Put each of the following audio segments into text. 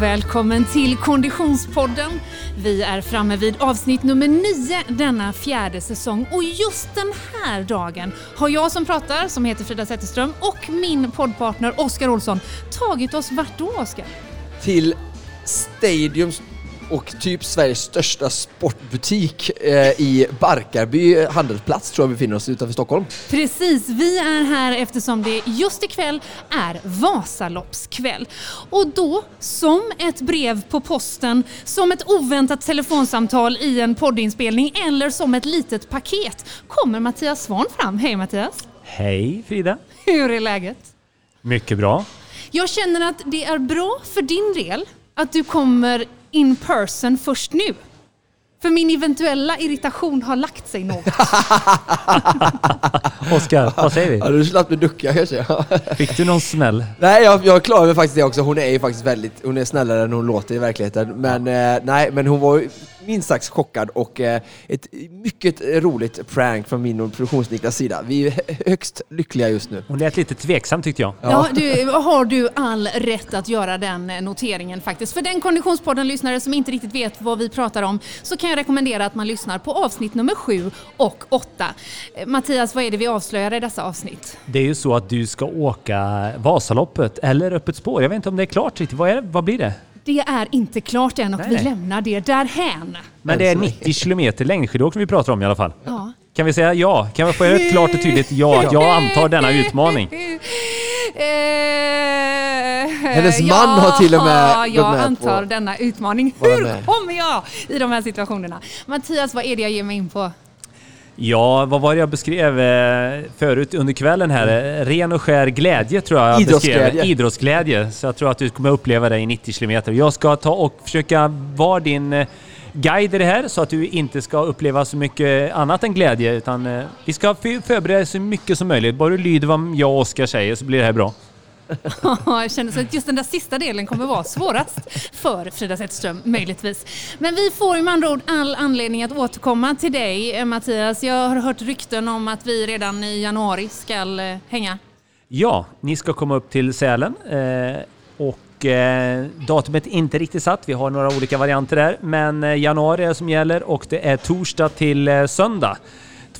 och välkommen till Konditionspodden. Vi är framme vid avsnitt nummer nio denna fjärde säsong och just den här dagen har jag som pratar, som heter Frida Zetterström, och min poddpartner Oskar Olsson tagit oss vart då, Oskar? Till Stadiums och typ Sveriges största sportbutik eh, i Barkarby handelsplats tror jag vi befinner oss utanför Stockholm. Precis, vi är här eftersom det just ikväll är Vasaloppskväll. Och då, som ett brev på posten, som ett oväntat telefonsamtal i en poddinspelning eller som ett litet paket kommer Mattias Svahn fram. Hej Mattias! Hej Frida! Hur är läget? Mycket bra. Jag känner att det är bra för din del att du kommer in person först nu. För min eventuella irritation har lagt sig något. Oskar, vad säger Ja, vi? du slapp du ducka kanske. Fick du någon smäll? nej, jag, jag klarar mig faktiskt det också. Hon är ju faktiskt väldigt, hon är snällare än hon låter i verkligheten. Men eh, nej, men hon var ju minst sagt chockad och eh, ett mycket roligt prank från min och produktionsniklas sida. Vi är högst lyckliga just nu. Hon lät lite tveksam tyckte jag. Ja, du, har du all rätt att göra den eh, noteringen faktiskt. För den Konditionspodden-lyssnare som inte riktigt vet vad vi pratar om så kan jag rekommendera att man lyssnar på avsnitt nummer sju och åtta. Eh, Mattias, vad är det vi avslöjar i dessa avsnitt? Det är ju så att du ska åka Vasaloppet eller Öppet spår. Jag vet inte om det är klart riktigt. Vad, är det? vad blir det? Det är inte klart än och Nej, vi nej. lämnar det därhän. Men det är 90 kilometer längdjullåkning vi pratar om i alla fall. Ja. Kan vi säga ja? Kan vi få ett klart och tydligt ja? Jag antar denna utmaning. Hennes man har till och med Ja, jag med antar på- denna utmaning. Hur kommer jag i de här situationerna? Mattias, vad är det jag ger mig in på? Ja, vad var det jag beskrev eh, förut under kvällen här? Eh, Ren och skär glädje tror jag jag Idrottsglädje. beskrev. Idrottsglädje. Så jag tror att du kommer uppleva det i 90 kilometer. Jag ska ta och försöka vara din eh, guide i det här så att du inte ska uppleva så mycket annat än glädje. Utan eh, vi ska för- förbereda så mycket som möjligt. Bara du lyder vad jag och Oskar säger så blir det här bra jag känner så att just den där sista delen kommer vara svårast för Frida Zetterström, möjligtvis. Men vi får ju med andra ord all anledning att återkomma till dig, eh, Mattias. Jag har hört rykten om att vi redan i januari ska eh, hänga. Ja, ni ska komma upp till Sälen. Eh, och datumet är inte riktigt satt. Vi har några olika varianter där. Men januari är det som gäller och det är torsdag till söndag.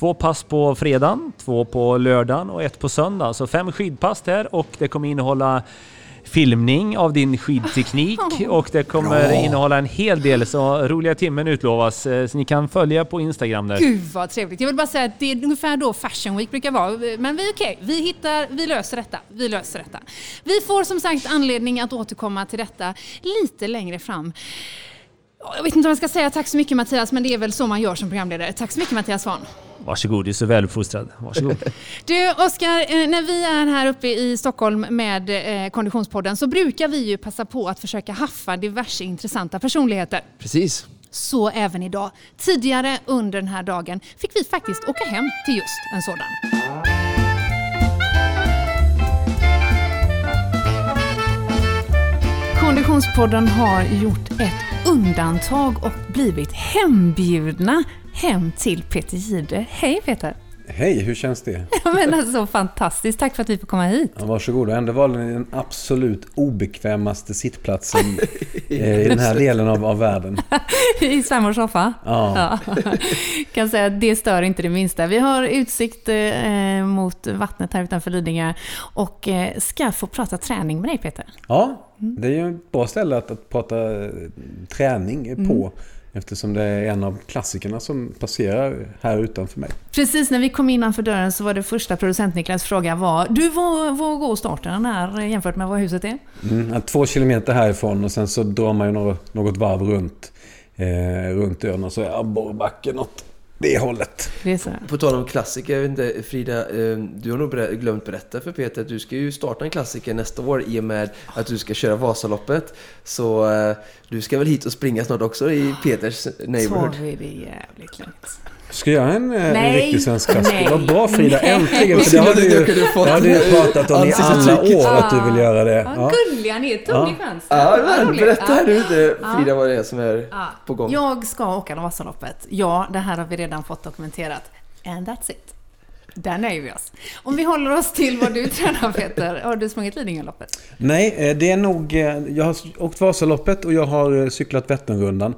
Två pass på fredagen, två på lördagen och ett på söndag. Så fem skidpass där och det kommer innehålla filmning av din skidteknik och det kommer innehålla en hel del så roliga timmen utlovas. eh, Så ni kan följa på Instagram där. Gud vad trevligt. Jag vill bara säga att det är ungefär då Fashion Week brukar vara. Men vi är okej, vi hittar, vi löser detta. Vi löser detta. Vi får som sagt anledning att återkomma till detta lite längre fram. Ja, Jag vet inte om jag ska säga tack så mycket Mattias, men det är väl så man gör som programledare. Tack så mycket Mattias Svahn. Varsågod, du är så väluppfostrad. Varsågod. Du Oskar, eh, när vi är här uppe i Stockholm med eh, Konditionspodden så brukar vi ju passa på att försöka haffa diverse intressanta personligheter. Precis. Så även idag. Tidigare under den här dagen fick vi faktiskt åka hem till just en sådan. Konditionspodden har gjort ett undantag och blivit hembjudna hem till Peter Gide. Hej Peter! Hej, hur känns det? Ja, men alltså fantastiskt, tack för att vi får komma hit. Ja, varsågod. Ändå valde ni den absolut obekvämaste sittplatsen eh, i den här delen av, av världen. I svärmors soffa. Ja. Ja. Kan säga att det stör inte det minsta. Vi har utsikt eh, mot vattnet här utanför Lidingö och eh, ska få prata träning med dig Peter. ja, det är ju ett bra ställe att, att prata eh, träning på. Eftersom det är en av klassikerna som passerar här utanför mig. Precis när vi kom innanför dörren så var det första producent Niklas fråga var Du, vad, vad går starten här jämfört med vad huset är? Mm, två kilometer härifrån och sen så drar man ju något, något varv runt, eh, runt ön och så är abborrbacken åt det hållet. Det är så. På tal om klassiker, jag vet inte, Frida, eh, du har nog glömt berätta för Peter att du ska ju starta en klassiker nästa år i och med att du ska köra Vasaloppet. Så eh, du ska väl hit och springa snart också i Peters neighborhood? Tar vi det jävligt lugnt. Ska jag göra en, eh, en Nej. riktig svensk klassiker? Vad bra Frida, Nej. äntligen! För det har du Jag ju, det har du ju pratat om i alla år att du vill göra det. Ja, Ja. gulliga ni är, tog Ja. ni chansen? Ja, Vad men berätta här inte, Frida vad det är som är Ja. på gång. Jag ska åka Vasaloppet. Ja, det här har vi redan fått dokumenterat. And that's it. Där nöjer vi oss. Om vi håller oss till vad du tränar Peter. Har du sprungit Lidingöloppet? Nej, eh, det är nog... eh, Jag har åkt Vasaloppet och jag har eh, cyklat Vätternrundan.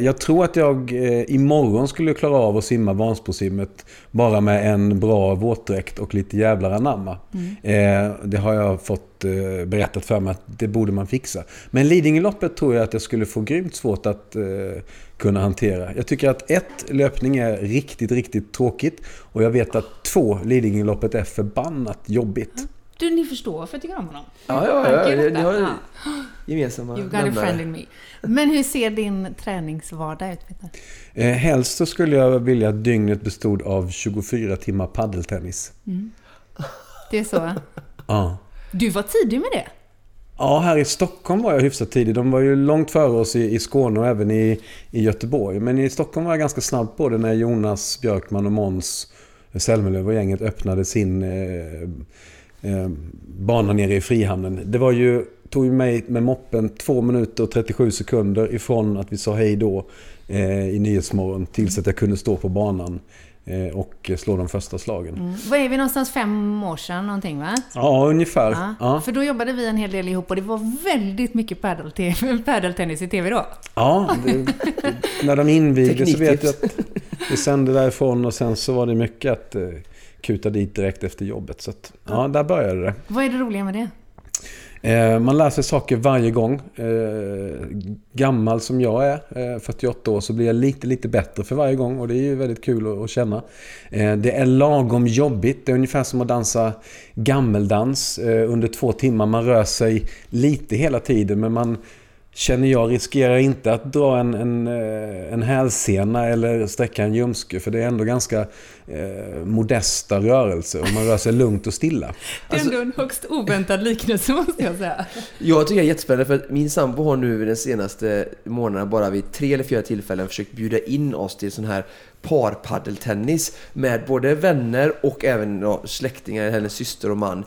Jag tror att jag imorgon skulle klara av att simma Vansbrosimmet bara med en bra våtdräkt och lite jävlar anamma. Eh, Det har jag fått berättat för mig att det borde man fixa. Men Lidingöloppet tror jag att jag skulle få grymt svårt att kunna hantera. Jag tycker att ett, löpning är riktigt, riktigt tråkigt. Och jag vet att två, Lidingöloppet är förbannat jobbigt. Du, ni förstår varför jag tycker om honom. Ja, ja, ja. Ni har Ja. gemensamma You've got a friend in me. Men hur ser din träningsvardag ut Peter? Eh, helst så skulle jag vilja att dygnet bestod av 24 timmar paddeltennis. Det är så? Ja. Du var tidig med det. Ja, här i Stockholm var jag hyfsat tidig. De var ju långt före oss i, i Skåne och även i, i Göteborg. Men i Stockholm var jag ganska snabb på det när Jonas Björkman och Måns Zelmerlöw och gänget öppnade sin eh, eh, bana nere i Frihamnen. Det var ju, tog ju mig med moppen 2 minuter och 37 sekunder ifrån att vi sa hej då eh, i Nyhetsmorgon tills att jag kunde stå på banan och slå de första slagen. Mm. Vad är vi någonstans? Fem år sedan någonting va? Ja, ungefär. Ja. Ja. För då jobbade vi en hel del ihop och det var väldigt mycket padel- padeltennis i TV då. Ja, det, när de invigde så vet jag att vi sände därifrån och sen så var det mycket att eh, kuta dit direkt efter jobbet. Så att, ja, där började det. Vad är det roliga med det? Eh, man lär sig saker varje gång. Eh, gammal som jag är, eh, 48 år, så blir jag lite, lite bättre för varje gång och det är ju väldigt kul att, att känna. Eh, det är lagom jobbigt. Det är ungefär som att dansa gammeldans eh, under två timmar. Man rör sig lite hela tiden men man Känner jag riskerar inte att dra en, en, eh, en hälsena eller sträcka en ljumske för det är ändå ganska eh, modesta rörelser och man rör sig lugnt och stilla. Det är ändå en högst oväntad liknelse måste jag säga. Jag tycker det är jättespännande för att min sambo har nu den senaste månaden bara vid tre eller fyra tillfällen försökt bjuda in oss till sån här parpaddeltennis med både vänner och även ja, släktingar, hennes syster och man.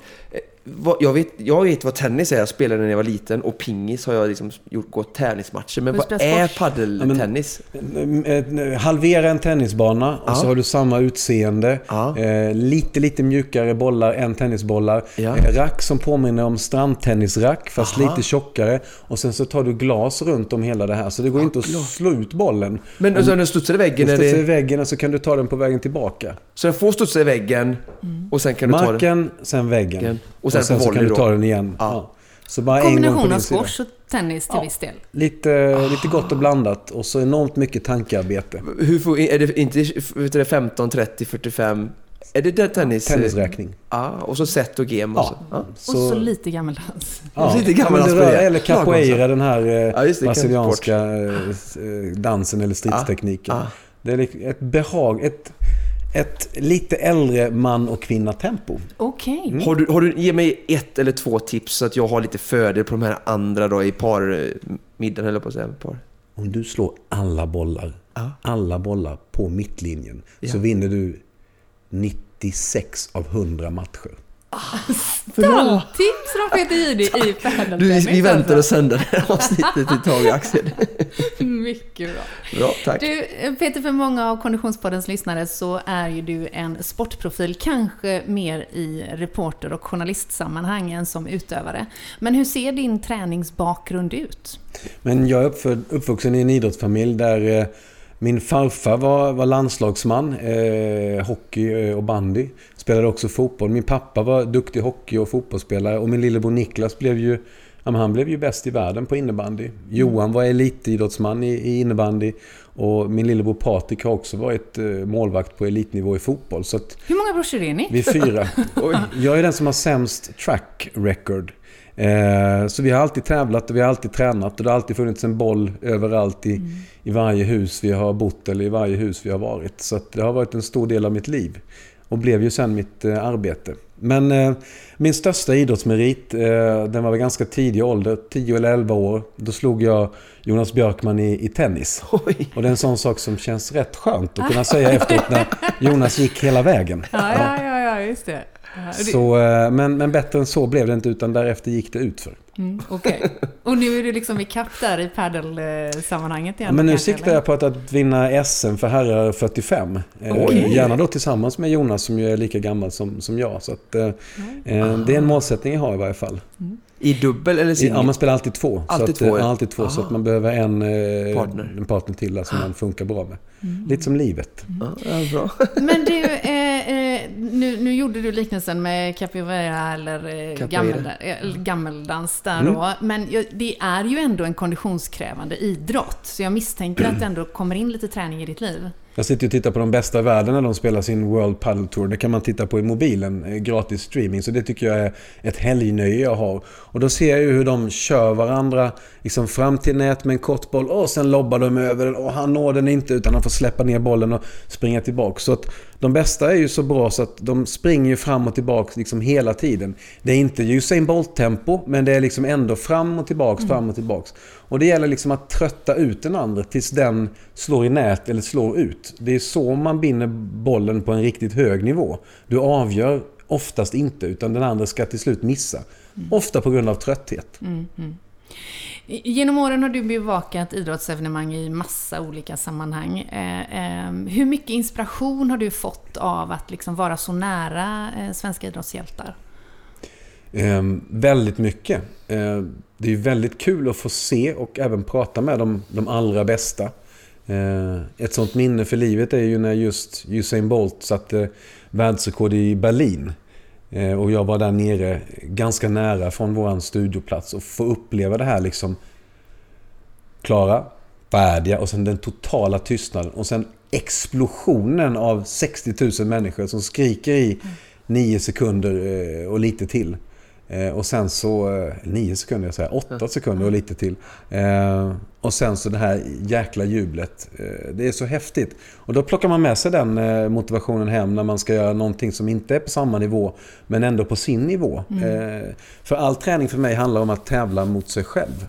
Eh, vad- Jag vet, jag vet vad tennis är, jag spelade när jag var liten och pingis har jag liksom gjort, gått tävlingsmatcher. Men vad är squash? paddeltennis? Eh, Halvera en tennisbana och Ja. så har du samma utseende. Ja. Eh, lite, lite mjukare bollar än tennisbollar. Ja. Eh, rack som påminner om strandtennisrack fast Aha. lite tjockare. Och sen så tar du glas runt om hela det här. Så det går inte att slå ut bollen. Men alltså, den studsar i väggen, Den studsar i väggen och så kan du ta den på vägen tillbaka. så den får studsa i väggen och sen kan du ta den. Marken, sen väggen. Väggen. Och sen så kan du ta den igen. Ja. Ja. Så bara Kombination av squash och tennis till Ja. viss del. Lite, lite gott och blandat och så enormt mycket tankearbete. Hur får, är det inte vet du, det, 15, 30, 45? Är det där tennis? Tennisräkning. Ja, och så set och game och så. Ja. Och så lite gammeldans. Lite ja, gammaldags rör, på det. Eller capoeira, den här eh, Ja, det, brasilianska eh, dansen eller stridstekniken. Ja. Det är ett behag, ett, ett lite äldre man och kvinna tempo. Okej. Har du, har du, ge mig ett eller två tips så att jag har lite fördel på de här andra då i parmiddagen, eller på att säga. Par. Om du slår alla bollar, Ja. alla bollar på mittlinjen så Ja. vinner du 96 av 100 matcher. Stalltips från Peter Jihde i Du, vi, väntar och sänder det här avsnittet ett tag, Axel. Mycket bra. Bra, tack. Du, Peter, för många av Konditionspoddens lyssnare så är ju du en sportprofil, kanske mer i reporter och journalistsammanhang än som utövare. Men hur ser din träningsbakgrund ut? Men jag är uppvuxen i en idrottsfamilj där eh, min farfar var, var landslagsman, eh, hockey eh, och bandy. Spelade också fotboll. Min pappa var duktig hockey och fotbollsspelare och min lillebror Niklas blev ju Ja, han blev ju bäst i världen på innebandy. Johan var elitidrottsman i, i innebandy. Och min lillebror Patrik har också varit eh, målvakt på elitnivå i fotboll. Så Hur många brorsor är ni? vi är fyra. Jag är den som har sämst track record. Eh, så vi har alltid tävlat och vi har alltid tränat och det har alltid funnits en boll överallt i, i varje hus vi har bott eller i varje hus vi har varit. Så det har varit en stor del av mitt liv. Och blev ju sen mitt eh, arbete. Men eh, min största idrottsmerit, den var väl ganska tidig ålder, 10 eller 11 år. Då slog jag Jonas Björkman i, i tennis. Oj. Och det är en sån sak som känns rätt skönt att kunna säga efteråt när Jonas gick hela vägen. Ja, ja, ja, ja just det. Så, eh, men, men bättre än så blev det inte utan därefter gick det utför. Mm, Okej. Och nu är du liksom i kapp där i paddelsammanhanget igen? Ja, men nu kanske, siktar eller? jag på att, att vinna SM för herrar 45. Eh, Oj. Gärna då tillsammans med Jonas som ju är lika gammal som, som jag. Så att, eh, eh, det är en målsättning jag har i varje fall. I dubbel eller singel? ja, man spelar alltid två. Alltid så att, två, ja. alltid två så Aha. att man behöver en eh, Partner. en partner till som man funkar bra med. Mm. Lite som livet. Ja, ja, bra. Men du, eh, nu, nu gjorde du liknelsen med capoeira eller eh, gammel, eh, gammeldans där Mm. då. Men det är ju ändå en konditionskrävande idrott. Så jag misstänker att det ändå kommer in lite träning i ditt liv. Jag sitter och tittar på de bästa i världen när de spelar sin World Paddle Tour. Det kan man titta på i mobilen, eh, gratis streaming. Så det tycker jag är ett helgnöje jag har. Och då ser jag ju hur de kör varandra liksom fram till nät med en kort boll och sen lobbar de över den och han når den inte utan han får släppa ner bollen och springa tillbaka. Så att de bästa är ju så bra så att de springer fram och tillbaka liksom hela tiden. Det är inte Usain Bolt-tempo men det är liksom ändå fram och tillbaks, fram och tillbaks. Och det gäller liksom att trötta ut den andra tills den slår i nät eller slår ut. Det är så man vinner bollen på en riktigt hög nivå. Du avgör oftast inte utan den andra ska till slut missa. Ofta på grund av trötthet. I- Genom åren har du bevakat idrottsevenemang i massa olika sammanhang. Eh, eh, hur mycket inspiration har du fått av att liksom vara så nära eh, svenska idrottshjältar? Eh, väldigt mycket. Eh, det är väldigt kul att få se och även prata med de, de allra bästa. Eh, ett sånt minne för livet är ju när just Usain Bolt satte världsrekord i Berlin. Eh, och jag var där nere ganska nära från vår studioplats och få uppleva det här liksom klara, färdiga och sen den totala tystnaden och sen explosionen av 60 000 människor som skriker i nio sekunder eh, och lite till. Eh, Och sen så, eh, nio sekunder, jag säger åtta sekunder och lite till. Eh, Och sen så det här jäkla jublet. Det är så häftigt. Och då plockar man med sig den motivationen hem när man ska göra någonting som inte är på samma nivå, men ändå på sin nivå. Eh, För all träning för mig handlar om att tävla mot sig själv.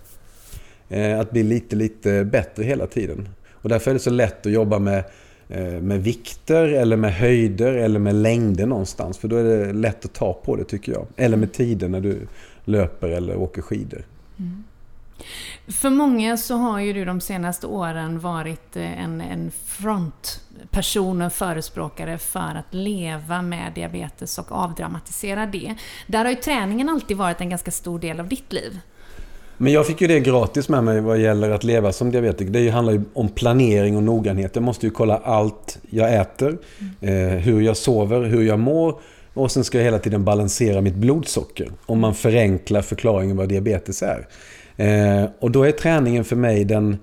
Att bli lite, lite bättre hela tiden. Och därför är det så lätt att jobba med, Eh, med vikter eller med höjder eller med längder någonstans. För då är det lätt att ta på det tycker jag. Eller med tider när du löper eller åker skidor. Mm. För många så har ju du de senaste åren varit eh, en, en frontperson, och förespråkare för att leva med diabetes och avdramatisera det. Där har ju träningen alltid varit en ganska stor del av ditt liv. Men jag fick ju det gratis med mig vad gäller att leva som diabetiker. Det handlar ju om planering och noggrannhet. Jag måste ju kolla allt jag äter, eh, hur jag sover, hur jag mår. Och sen ska jag hela tiden balansera mitt blodsocker. Om man förenklar förklaringen vad diabetes är. Eh, och då är träningen för mig den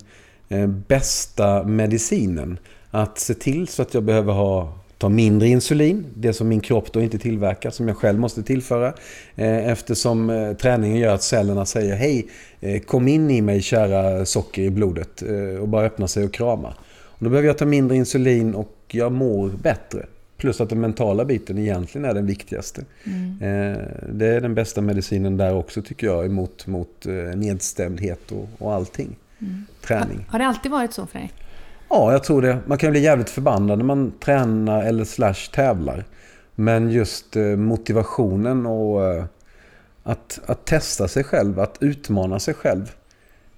eh, bästa medicinen. Att se till så att jag behöver ha ta mindre insulin, det som min kropp då inte tillverkar, som jag själv måste tillföra. Eh, Eftersom eh, träningen gör att cellerna säger hej, eh, kom in i mig kära socker i blodet och bara öppna sig och krama. Och då behöver jag ta mindre insulin och jag mår bättre. Plus att den mentala biten egentligen är den viktigaste. Eh, Det är den bästa medicinen där också tycker jag, emot mot nedstämdhet och, och allting. Träning. Har det alltid varit så för dig? Ja, jag tror det. Man kan bli jävligt förbannad när man tränar eller slash tävlar. Men just eh, motivationen och eh, att, att testa sig själv, att utmana sig själv.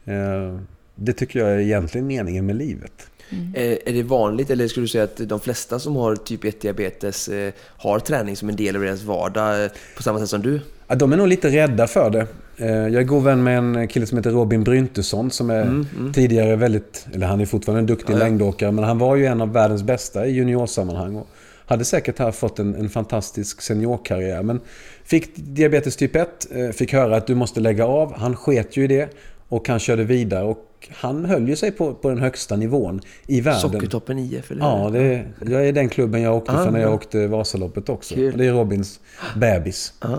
Eh, det tycker jag är egentligen meningen med livet. Är, är det vanligt, eller skulle du säga att de flesta som har typ 1-diabetes eh, har träning som en del av deras vardag eh, på samma sätt som du? Ja, de är nog lite rädda för det. Eh, Jag är god vän med en kille som heter Robin Bryntesson som är tidigare väldigt, eller han är fortfarande en duktig Ja, ja. längdåkare, men han var ju en av världens bästa i juniorsammanhang. Och hade säkert här fått en, en fantastisk seniorkarriär. Men fick diabetes typ 1, eh, fick höra att du måste lägga av. Han sket ju i det och han körde vidare. Och han höll ju sig på, på den högsta nivån i världen. Sockertoppen IF, eller Ja, det, jag är den klubben jag åkte Ah, för när jag ja. åkte Vasaloppet också. Kul. Det är Robins bebis. Ja.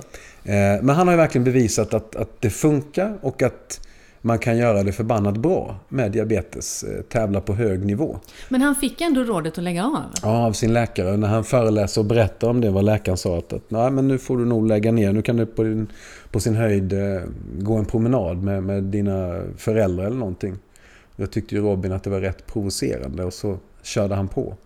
Eh, Men han har ju verkligen bevisat att, att det funkar och att man kan göra det förbannat bra med diabetes. eh, Tävla på hög nivå. Men han fick ändå rådet att lägga av. Ja, av sin läkare. När han föreläser och berättar om det, vad läkaren sa att, att Nej, men nu får du nog lägga ner. Nu kan du på, din, på sin höjd eh, gå en promenad med, med dina föräldrar eller någonting. Jag tyckte ju Robin att det var rätt provocerande och så körde han på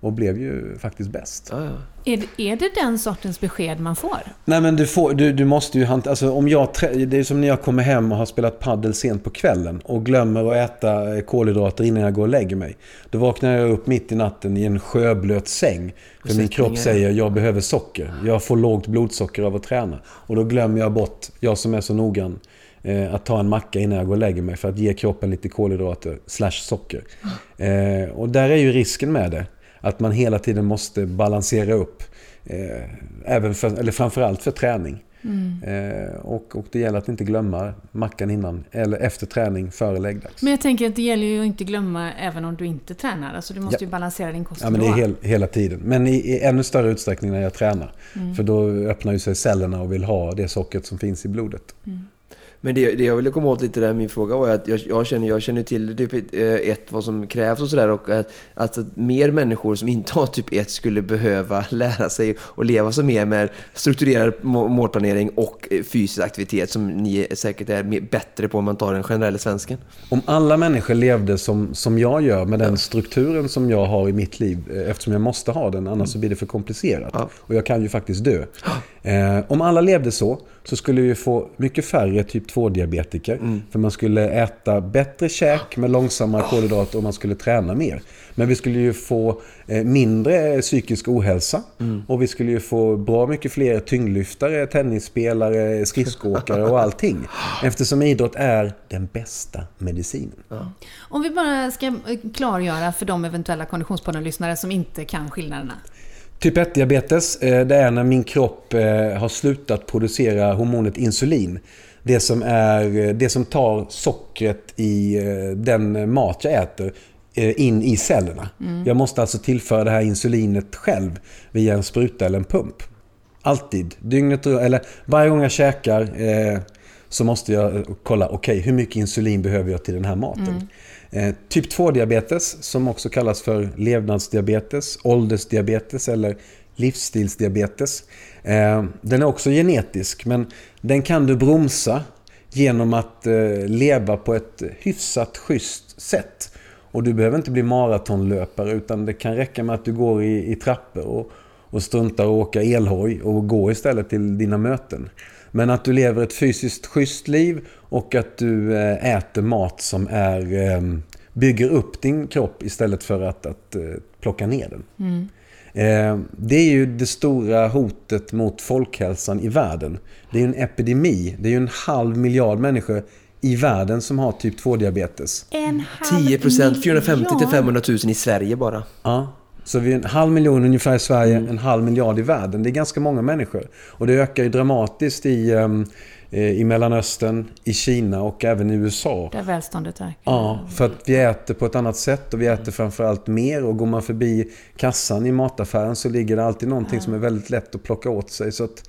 och blev ju faktiskt bäst. Ja, ja. Är, det- är det den sortens besked man får? Nej men du, får, du, du måste ju hantera, alltså om jag, det är som när jag kommer hem och har spelat paddel sent på kvällen och glömmer att äta kolhydrater innan jag går och lägger mig. Då vaknar jag upp mitt i natten i en sjöblöt säng. För min kropp säger jag behöver socker. Jag får lågt blodsocker av att träna. Och då glömmer jag bort, jag som är så noggrann, eh, att ta en macka innan jag går och lägger mig för att ge kroppen lite kolhydrater slash socker. Eh, och där är ju risken med det. Att man hela tiden måste balansera upp. Eh, även för, eller framförallt för träning. Eh, och, och det gäller att inte glömma mackan innan eller efter träning före läggdags. Men jag tänker att det gäller ju att inte glömma även om du inte tränar. Alltså du måste ju balansera din kost Ja, men det är hel, hela tiden. Men i, i ännu större utsträckning när jag tränar. För då öppnar ju sig cellerna och vill ha det sockret som finns i blodet. Men det, det jag ville komma åt lite där, min fråga var att jag, jag, känner, jag känner till typ eh, ett, vad som krävs och sådär. Och att, att mer människor som inte har typ 1 skulle behöva lära sig och leva så mer med strukturerad må- målplanering och eh, fysisk aktivitet som ni säkert är bättre på om man tar den generella svensken. Om alla människor levde som, som jag gör med den strukturen som jag har i mitt liv, eh, eftersom jag måste ha den, annars så blir det för komplicerat. Ja. Och jag kan ju faktiskt dö. Eh, om alla levde så, så skulle vi få mycket färre typ 2-diabetiker. För man skulle äta bättre käk med långsammare kolhydrater och man skulle träna mer. Men vi skulle ju få eh, mindre psykisk ohälsa. Och vi skulle ju få bra mycket fler tyngdlyftare, tennisspelare, skridskoåkare och allting. Eftersom idrott är den bästa medicinen. Om vi bara ska eh, klargöra för de eventuella Konditionspodden-lyssnare som inte kan skillnaderna. Typ 1-diabetes, eh, det är när min kropp eh, har slutat producera hormonet insulin. Det som, är, det som tar sockret i eh, den mat jag äter eh, in i cellerna. Jag måste alltså tillföra det här insulinet själv via en spruta eller en pump. Alltid. Dygnet eller varje gång jag käkar eh, så måste jag kolla, okej, hur mycket insulin behöver jag till den här maten? Eh, typ 2-diabetes, som också kallas för levnadsdiabetes, åldersdiabetes eller livsstilsdiabetes. Eh, den är också genetisk, men den kan du bromsa genom att eh, leva på ett hyfsat schysst sätt. Och du behöver inte bli maratonlöpare utan det kan räcka med att du går i, i trappor och, och struntar att åka elhoj och går istället till dina möten. Men att du lever ett fysiskt schysst liv och att du eh, äter mat som är, bygger upp din kropp istället för att, att plocka ner den. Mm. Det är ju det stora hotet mot folkhälsan i världen. Det är ju en epidemi. Det är ju en halv miljard människor i världen som har typ 2-diabetes. En halv 10 procent, 450 till miljard. 500 000 i Sverige bara. Ja. Så vi är en halv miljon ungefär i Sverige, en halv miljard i världen. Det är ganska många människor. Och det ökar ju dramatiskt i, ehm, eh, i Mellanöstern, i Kina och även i USA. Där välståndet ökar. Ja, för att vi äter på ett annat sätt och vi äter framförallt mer. Och går man förbi kassan i mataffären så ligger det alltid någonting som är väldigt lätt att plocka åt sig. Så att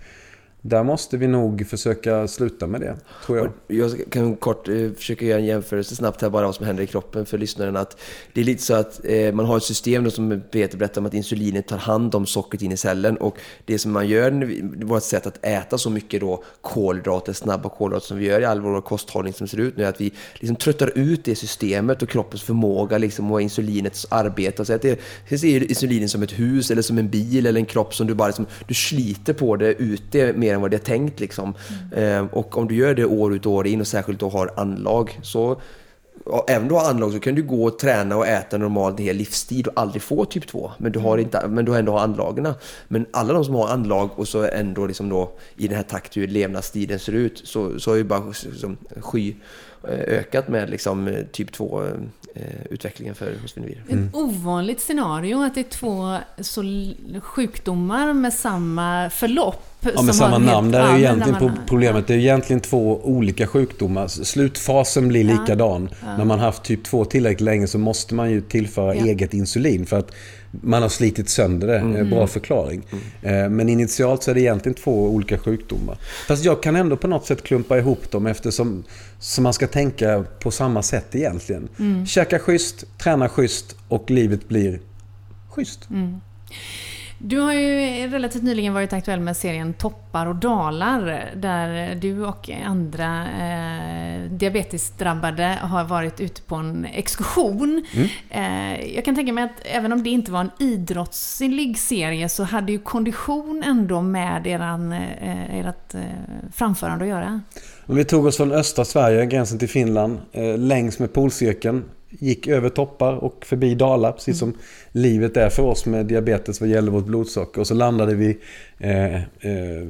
där måste vi nog försöka sluta med det, tror jag. Jag kan kort eh, försöka göra en jämförelse snabbt här bara vad som händer i kroppen för lyssnaren. Att det är lite så att eh, man har ett system som Peter berättade om att insulinet tar hand om sockret in i cellen och det som man gör, vårt sätt att äta så mycket då kolhydrater, snabba kolhydrater som vi gör i all vår kosthållning som ser ut nu, är att vi liksom tröttar ut det systemet och kroppens förmåga liksom, och insulinets arbete. Så att det, ser insulinet som ett hus eller som en bil eller en kropp som du bara liksom, du sliter på det ut det mer än vad det är tänkt. Liksom. Eh, och om du gör det år ut och år in och särskilt då har anlag så Även om du har anlag så kan du gå och träna och äta normalt en hel livstid och aldrig få typ 2. Men du har, inte, men du har ändå anlagen. Men alla de som har anlag och så ändå liksom då i den här takt hur levnadsstilen ser ut så, så har ju bara som, sky eh, ökat med liksom eh, typ 2 eh, utvecklingen för hos individer. Ett ovanligt scenario att det är två så sjukdomar med samma förlopp. Ja, som med samma namn. Där ja, är ju egentligen namn. problemet. Det är egentligen två olika sjukdomar. Slutfasen blir Ja. likadan. När man haft typ 2 tillräckligt länge så måste man ju tillföra Ja. eget insulin för att man har slitit sönder det. Mm. Bra förklaring. Eh, Men initialt så är det egentligen två olika sjukdomar. Fast jag kan ändå på något sätt klumpa ihop dem eftersom så man ska tänka på samma sätt egentligen. Mm. Käka schysst, träna schysst och livet blir schysst. Du har ju relativt nyligen varit aktuell med serien Toppar och dalar där du och andra eh, diabetesdrabbade har varit ute på en exkursion. Mm. Eh, jag kan tänka mig att även om det inte var en idrottslig serie så hade ju kondition ändå med eran, eh, ert eh, framförande att göra. Vi tog oss från östra Sverige, gränsen till Finland, eh, längs med polcirkeln gick över toppar och förbi dalar, precis som livet är för oss med diabetes vad gäller vårt blodsocker. Och så landade vi eh, eh,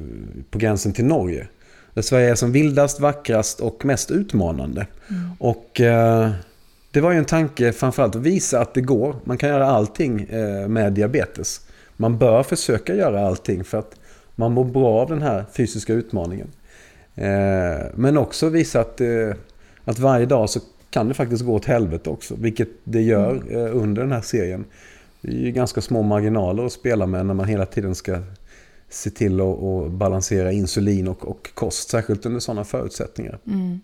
på gränsen till Norge. Där Sverige är som vildast, vackrast och mest utmanande. Mm. Och eh, det var ju en tanke framförallt att visa att det går. Man kan göra allting eh, med diabetes. Man bör försöka göra allting för att man mår bra av den här fysiska utmaningen. Eh, men också visa att, eh, att varje dag så kan det faktiskt gå åt helvete också, vilket det gör mm. Eh, under den här serien. Det är ju ganska små marginaler att spela med när man hela tiden ska se till att balansera insulin och, och, kost, särskilt under sådana förutsättningar. Mm.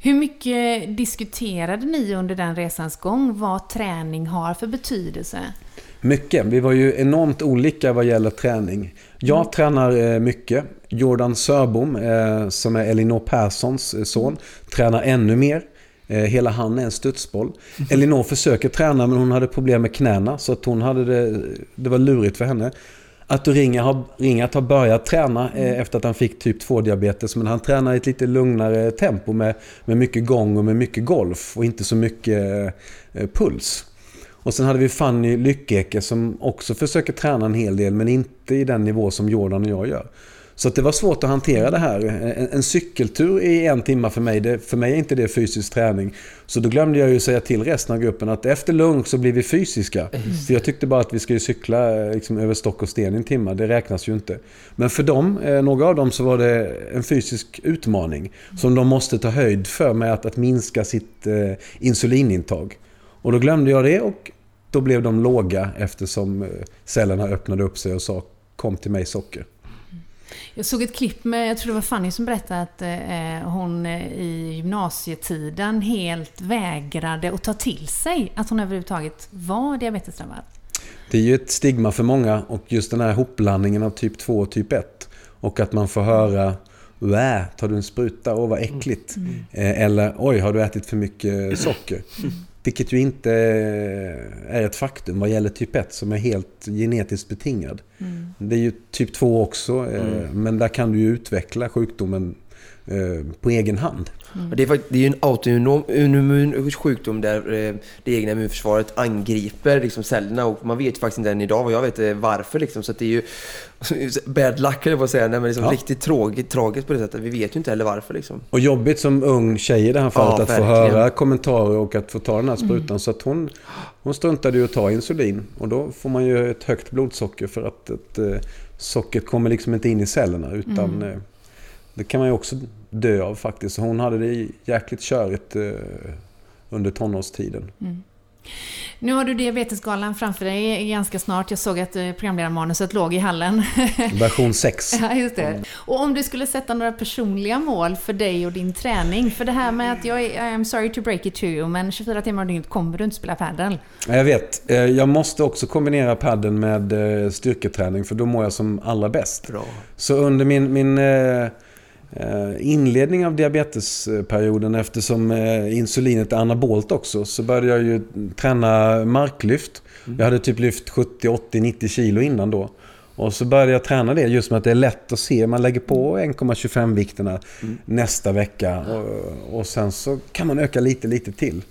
Hur mycket diskuterade ni under den resans gång vad träning har för betydelse? Mycket. Vi var ju enormt olika vad gäller träning. Jag mm. tränar eh, mycket. Jordan Sörbom, eh, som är Elinor Perssons son, mm. tränar ännu mer. Eh, hela han är en studsboll. Mm. Elinor försöker träna men hon hade problem med knäna så att hon hade det, det var lurigt för henne. Att Ringa har, Ringat har börjat träna eh, mm. efter att han fick typ 2-diabetes. Men han tränar i ett lite lugnare tempo med, med mycket gång och med mycket golf och inte så mycket eh, puls. Och sen hade vi Fanny Lyckeke som också försöker träna en hel del men inte i den nivå som Jordan och jag gör. Så det var svårt att hantera det här. En, en cykeltur i en timme för mig, det, för mig är inte det fysisk träning. Så då glömde jag ju säga till resten av gruppen att efter lunch så blir vi fysiska. För jag tyckte bara att vi skulle cykla liksom, över stock och sten i en timme. Det räknas ju inte. Men för dem, eh, några av dem, så var det en fysisk utmaning. Som de måste ta höjd för med att, att minska sitt eh, insulinintag. Och då glömde jag det och då blev de låga eftersom eh, cellerna öppnade upp sig och sa kom till mig socker. Jag såg ett klipp med, jag tror det var Fanny som berättade att eh, hon eh, i gymnasietiden helt vägrade att ta till sig att hon överhuvudtaget var diabetesdrabbad. Det är ju ett stigma för många och just den här hopblandningen av typ 2 och typ 1. Och att man får höra Wä, tar du en spruta? Åh, vad äckligt. Mm. Eh, eller oj, har du ätit för mycket socker? Mm. Vilket ju inte är ett faktum vad gäller typ 1 som är helt genetiskt betingad. Mm. Det är ju typ 2 också, eh, mm. men där kan du ju utveckla sjukdomen Eh, på egen hand. Mm. Det, är, det är ju en autoimmun sjukdom där eh, det egna immunförsvaret angriper liksom cellerna och man vet faktiskt inte än idag vad jag vet eh, varför. Liksom. Så det är ju bad luck eller vad säga, Nej, men liksom ja. riktigt tråkigt, tragiskt på det sättet. Vi vet ju inte heller varför. Liksom. Och jobbigt som ung tjej i det här fallet ja, att verkligen. få höra kommentarer och att få ta den här sprutan. Mm. Så att hon, hon struntade ju att ta insulin och då får man ju ett högt blodsocker för att ett, sockret kommer liksom inte in i cellerna utan mm det kan man ju också dö av faktiskt. Hon hade det jäkligt körigt eh, under tonårstiden. Mm. Nu har du Diabetesgalan framför dig ganska snart. Jag såg att eh, programledarmanuset låg i hallen. Version 6. Ja, just det. Och om du skulle sätta några personliga mål för dig och din träning. För det här med att jag är, I'm sorry to break it to you, men 24 timmar om dygnet kommer du inte spela padel. Jag vet. Eh, jag måste också kombinera padel med styrketräning, för då mår jag som allra bäst. Bra. Så under min, min inledning av diabetesperioden eftersom eh, insulinet är anabolt också så började jag ju träna marklyft. Mm. Jag hade typ lyft 70, 80, 90 kilo innan då. Och så började jag träna det just med att det är lätt att se. Man lägger på 1,25 vikterna mm. nästa vecka och, och, sen så kan man öka lite, lite till.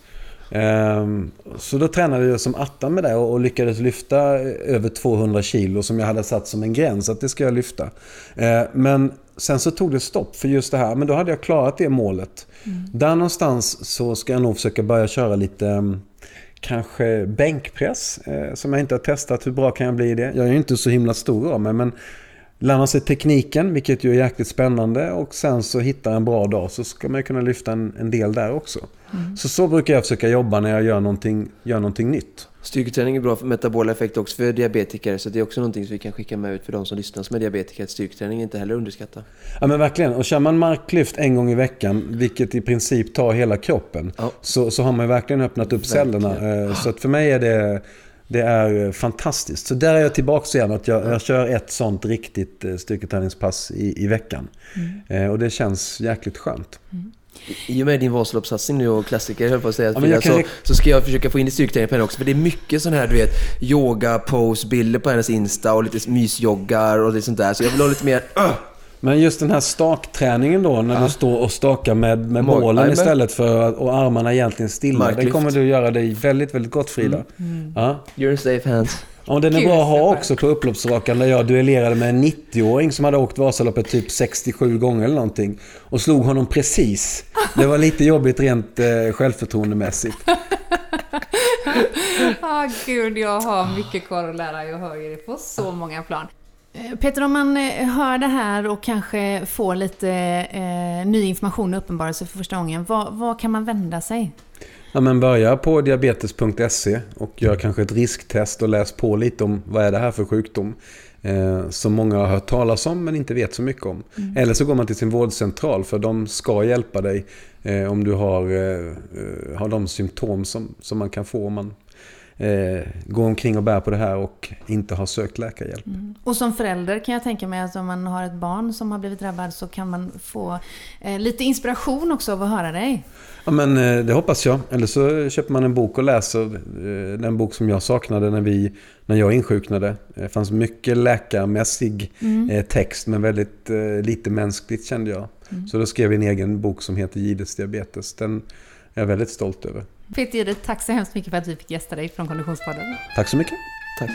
Um, så då tränade jag som attan med det och, och, lyckades lyfta över 200 kilo som jag hade satt som en gräns att det ska jag lyfta. Uh, men sen så tog det stopp för just det här. Men då hade jag klarat det målet. Mm. Där någonstans så ska jag nog försöka börja köra lite mm, kanske bänkpress. Eh, som jag inte har testat. Hur bra kan jag bli i det? Jag är ju inte så himla stor av mig. Men lära sig tekniken, vilket ju är jäkligt spännande. Och sen så hitta en bra dag så ska man kunna lyfta en, en del där också. Mm. Så så brukar jag försöka jobba när jag gör någonting, gör någonting nytt. Styrketräning är bra för metabola effekt också för diabetiker. Så det är också någonting som vi kan skicka med ut för de som lyssnar som är diabetiker. Att styrketräning är inte heller underskatta. Ja men verkligen. Och kör man marklyft en gång i veckan, vilket i princip tar hela kroppen. Ja. Så, så har man verkligen öppnat upp verkligen. cellerna. Eh, så att för mig är det Det är fantastiskt. Så där är jag tillbaka igen. Att jag, jag kör ett sånt riktigt eh, styrketräningspass i, i veckan. Eh, och det känns jäkligt skönt. I och med din Vasaloppssatsning nu och klassiker, höll på att säga, Ja, Frida, kan så, så ska jag försöka få in i styrketräning på henne också. För det är mycket sån här, du vet, yoga, pose, bilder på hennes Insta och lite mysjoggar och lite sånt där. Så jag vill ha lite mer... öh! Men just den här stakträningen då, när du står och stakar med, med Mag- bålen Jajamän. istället för att, och armarna egentligen stilla. Det Marklyft. kommer du göra dig väldigt, väldigt gott Frida. Ja. You're in safe hands. Ja, och den är Gud, bra att ha också på upploppsrakan där jag duellerade med en 90-åring som hade åkt Vasaloppet typ 67 gånger eller någonting. Och slog honom precis. Det var lite jobbigt rent eh, självförtroendemässigt. Ah, gud, jag har mycket kvar att lära. Jag hör ju det på så många plan. Eh, Peter, om man eh, hör det här och kanske får lite eh, ny information och uppenbarelse för första gången, vad, vad kan man vända sig? Ja, men börja på diabetes.se och gör kanske ett risktest och läs på lite om vad är det här för sjukdom. Eh, som många har hört talas om men inte vet så mycket om. Eller så går man till sin vårdcentral för de ska hjälpa dig eh, om du har, eh, eh, har de symptom som, som man kan få om man eh, går omkring och bär på det här och inte har sökt läkarhjälp. Och som förälder kan jag tänka mig att om man har ett barn som har blivit drabbad så kan man få eh, lite inspiration också av att höra dig. Ja, men eh, det hoppas jag. Eller så köper man en bok och läser eh, den bok som jag saknade när, vi, när jag insjuknade. Det fanns mycket läkarmässig eh, text men väldigt eh, lite mänskligt kände jag. Så då skrev jag en egen bok som heter Gides diabetes. Den är jag väldigt stolt över. Peter Jihde, tack så hemskt mycket för att vi fick gästa dig från Konditionspodden. Tack så mycket. Tack.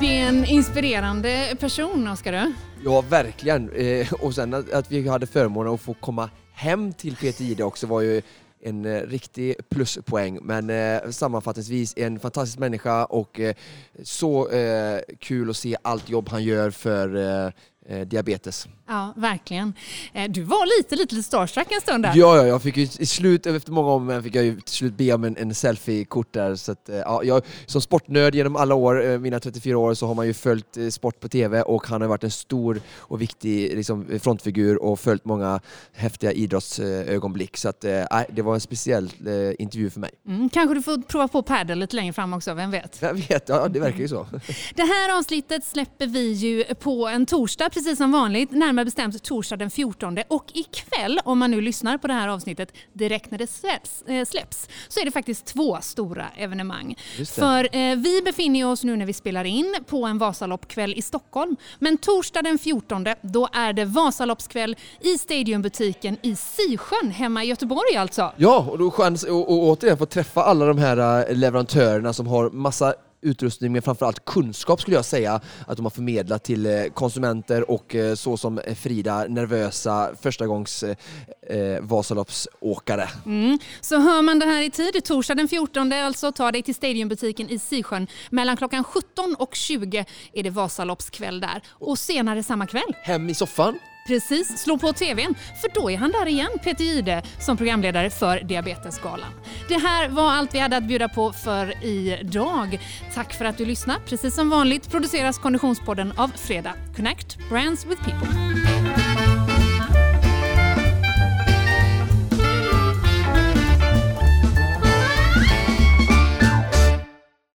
Det är en inspirerande person, Oskar. du. Ja, verkligen. Eh, och sen att, att vi hade förmånen att få komma hem till Peter Jihde också var ju en eh, riktig pluspoäng. Men eh, sammanfattningsvis en fantastisk människa och eh, så eh, kul att se allt jobb han gör för eh, eh, diabetes. Ja, verkligen. Eh, Du var lite, lite, lite starstruck en stund där. Ja, ja, jag fick ju i slut, efter många om fick jag ju till slut be om en, en selfie-kort där. Så att, eh, ja, jag, som sportnörd genom alla år, eh, mina 34 år, så har man ju följt sport på TV och han har varit en stor och viktig liksom, frontfigur och följt många häftiga idrottsögonblick. Så att, det var en speciell intervju för mig. Mm, kanske du får prova på padel lite längre fram också, vem vet? Jag vet, ja, det verkar ju så. Det här avsnittet släpper vi ju på en torsdag, precis som vanligt. Närmare bestämt torsdag den 14. Och ikväll, om man nu lyssnar på det här avsnittet direkt när det släpps, eh, släpps så är det faktiskt två stora evenemang. För eh, vi befinner oss nu när vi spelar in på en Vasaloppkväll i Stockholm. Men torsdag den 14, då är det Vasaloppskväll i Stadiumbutiken i Sisjön, hemma i Göteborg alltså. Ja, och då chans att återigen få träffa alla de här eh, leverantörerna som har massa utrustning men framförallt kunskap skulle jag säga att de har förmedlat till eh, konsumenter och eh, så som Frida, nervösa förstagångs eh, eh, Vasaloppsåkare. Mm. Så hör man det här i tid, torsdag den 14 alltså, ta dig till Stadiumbutiken i Sisjön. Mellan klockan 17 och 20 är det Vasaloppskväll där. Och senare samma kväll, Hem i soffan precis, slå på TVn, för då är han där igen, Peter Jihde, som programledare för Diabetesgalan. Det här var allt vi hade att bjuda på för idag. Tack för att du lyssnade. Precis som vanligt produceras Konditionspodden av Fredag. Connect Brands with People.